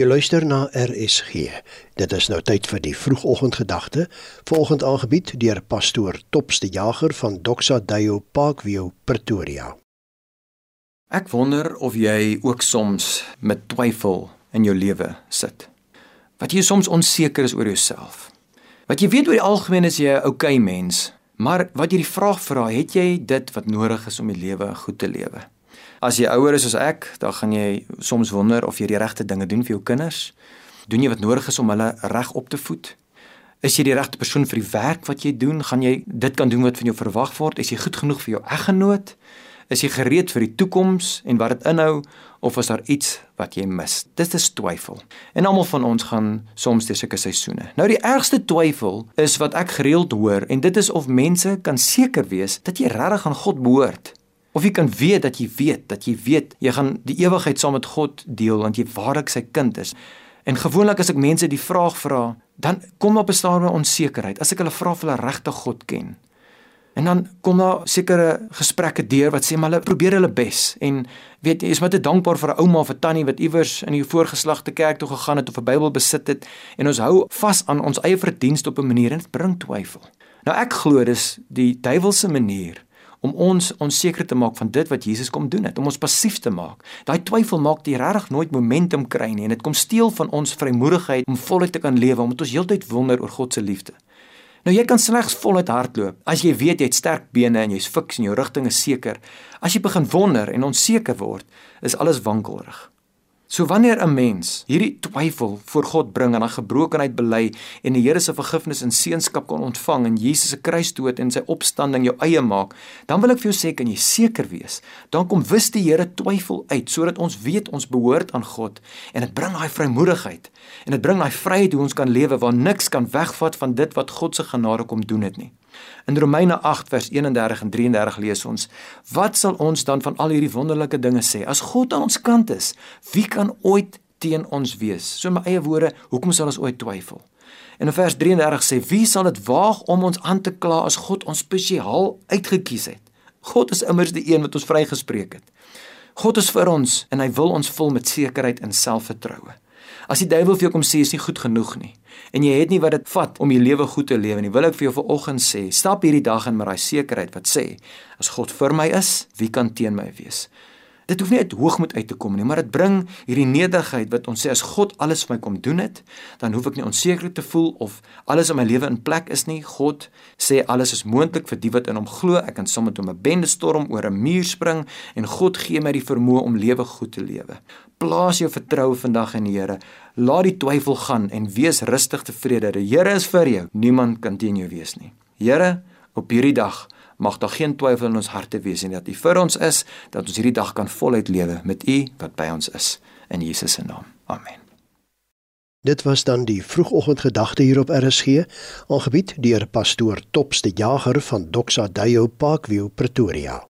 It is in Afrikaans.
Jy luister na RSG. Dit is nou tyd vir die vroegoggendgedagte, volgend aangebied deur pastoor Topste Jager van Doxa Deo Parkview Pretoria. Ek wonder of jy ook soms met twyfel in jou lewe sit. Wat jy soms onseker is oor jouself. Wat jy weet oor die algemeen is jy 'n oukei mens, maar wat jy die vraag vra, het jy dit wat nodig is om die lewe goed te lewe? As jy ouer is as ek, dan gaan jy soms wonder of jy die regte dinge doen vir jou kinders. Doen jy wat nodig is om hulle reg op te voed? Is jy die regte persoon vir die werk wat jy doen? Gaan jy dit kan doen wat van jou verwag word? Is jy goed genoeg vir jou eggenoot? Is jy gereed vir die toekoms en wat dit inhou of is daar iets wat jy mis? Dit is twyfel. En almal van ons gaan soms deur sulke seisoene. Nou die ergste twyfel is wat ek gereeld hoor en dit is of mense kan seker wees dat jy regtig aan God behoort. Of jy kan weet dat jy weet dat jy weet jy gaan die ewigheid saam met God deel want jy waarlik sy kind is. En gewoonlik as ek mense die vraag vra, dan kom daar bestaan 'n onsekerheid. As ek hulle vra of hulle regtig God ken. En dan kom daar sekere gesprekke deur wat sê maar hulle probeer hulle bes en weet jy is maar te dankbaar vir 'n ouma of 'n tannie wat iewers in die voorgeslagte kerk toe gegaan het of 'n Bybel besit het en ons hou vas aan ons eie verdienste op 'n manier en dit bring twyfel. Nou ek glo dis die duiwelse manier om ons onseker te maak van dit wat Jesus kom doen het, om ons passief te maak. Daai twyfel maak jy regtig nooit momentum kry nie en dit kom steel van ons vrymoedigheid om voluit te kan lewe omdat ons heeltyd wonder oor God se liefde. Nou jy kan slegs voluit hardloop as jy weet jy het sterk bene en jy's fiks en jou rigting is seker. As jy begin wonder en onseker word, is alles wankelrig. So wanneer 'n mens hierdie twyfel voor God bring en aan gebrokenheid bely en die Here se vergifnis en seënskap kon ontvang en Jesus se kruisdood en sy opstanding jou eie maak, dan wil ek vir jou sê kan jy seker wees, dan kom wis die Here twyfel uit sodat ons weet ons behoort aan God en dit bring daai vrymoedigheid en dit bring daai vryheid hoe ons kan lewe waar niks kan wegvat van dit wat God se genade kom doen het nie. In Romeine 8 vers 31 en 33 lees ons: Wat sal ons dan van al hierdie wonderlike dinge sê? As God aan ons kant is, wie kan ooit teen ons wees? So in my eie woorde, hoekom sal ons ooit twyfel? En in vers 33 sê: Wie sal dit waag om ons aan te kla as God ons spesiaal uitgekies het? God is immers die een wat ons vrygespreek het. God is vir ons en hy wil ons vul met sekerheid en selfvertroue. As die duiwel vir jou kom sê is nie goed genoeg nie en jy het nie wat dit vat om jou lewe goed te lewe nie, wil ek vir jou vanoggend sê, stap hierdie dag in met daai sekerheid wat sê, as God vir my is, wie kan teen my wees? Dit hoef nie uit hoogmoed uit te kom nie, maar dit bring hierdie nederigheid wat ons sê as God alles vir my kom doen het, dan hoef ek nie onseker te voel of alles in my lewe in plek is nie. God sê alles is moontlik vir die wat in hom glo. Ek kan sommer met 'n bende storm oor 'n muur spring en God gee my die vermoë om lewe goed te lewe. Plaas jou vertroue vandag in die Here. Laat die twyfel gaan en wees rustig tevrede. Die Here is vir jou. Niemand kan teen jou wees nie. Here, op hierdie dag mag daar geen twyfel in ons harte wees en dat U vir ons is, dat ons hierdie dag kan voluit lewe met U wat by ons is in Jesus se naam. Amen. Dit was dan die vroegoggendgedagte hier op RSG, aangebied deur pastoor Topste Jager van Doxa Deo Parkview Pretoria.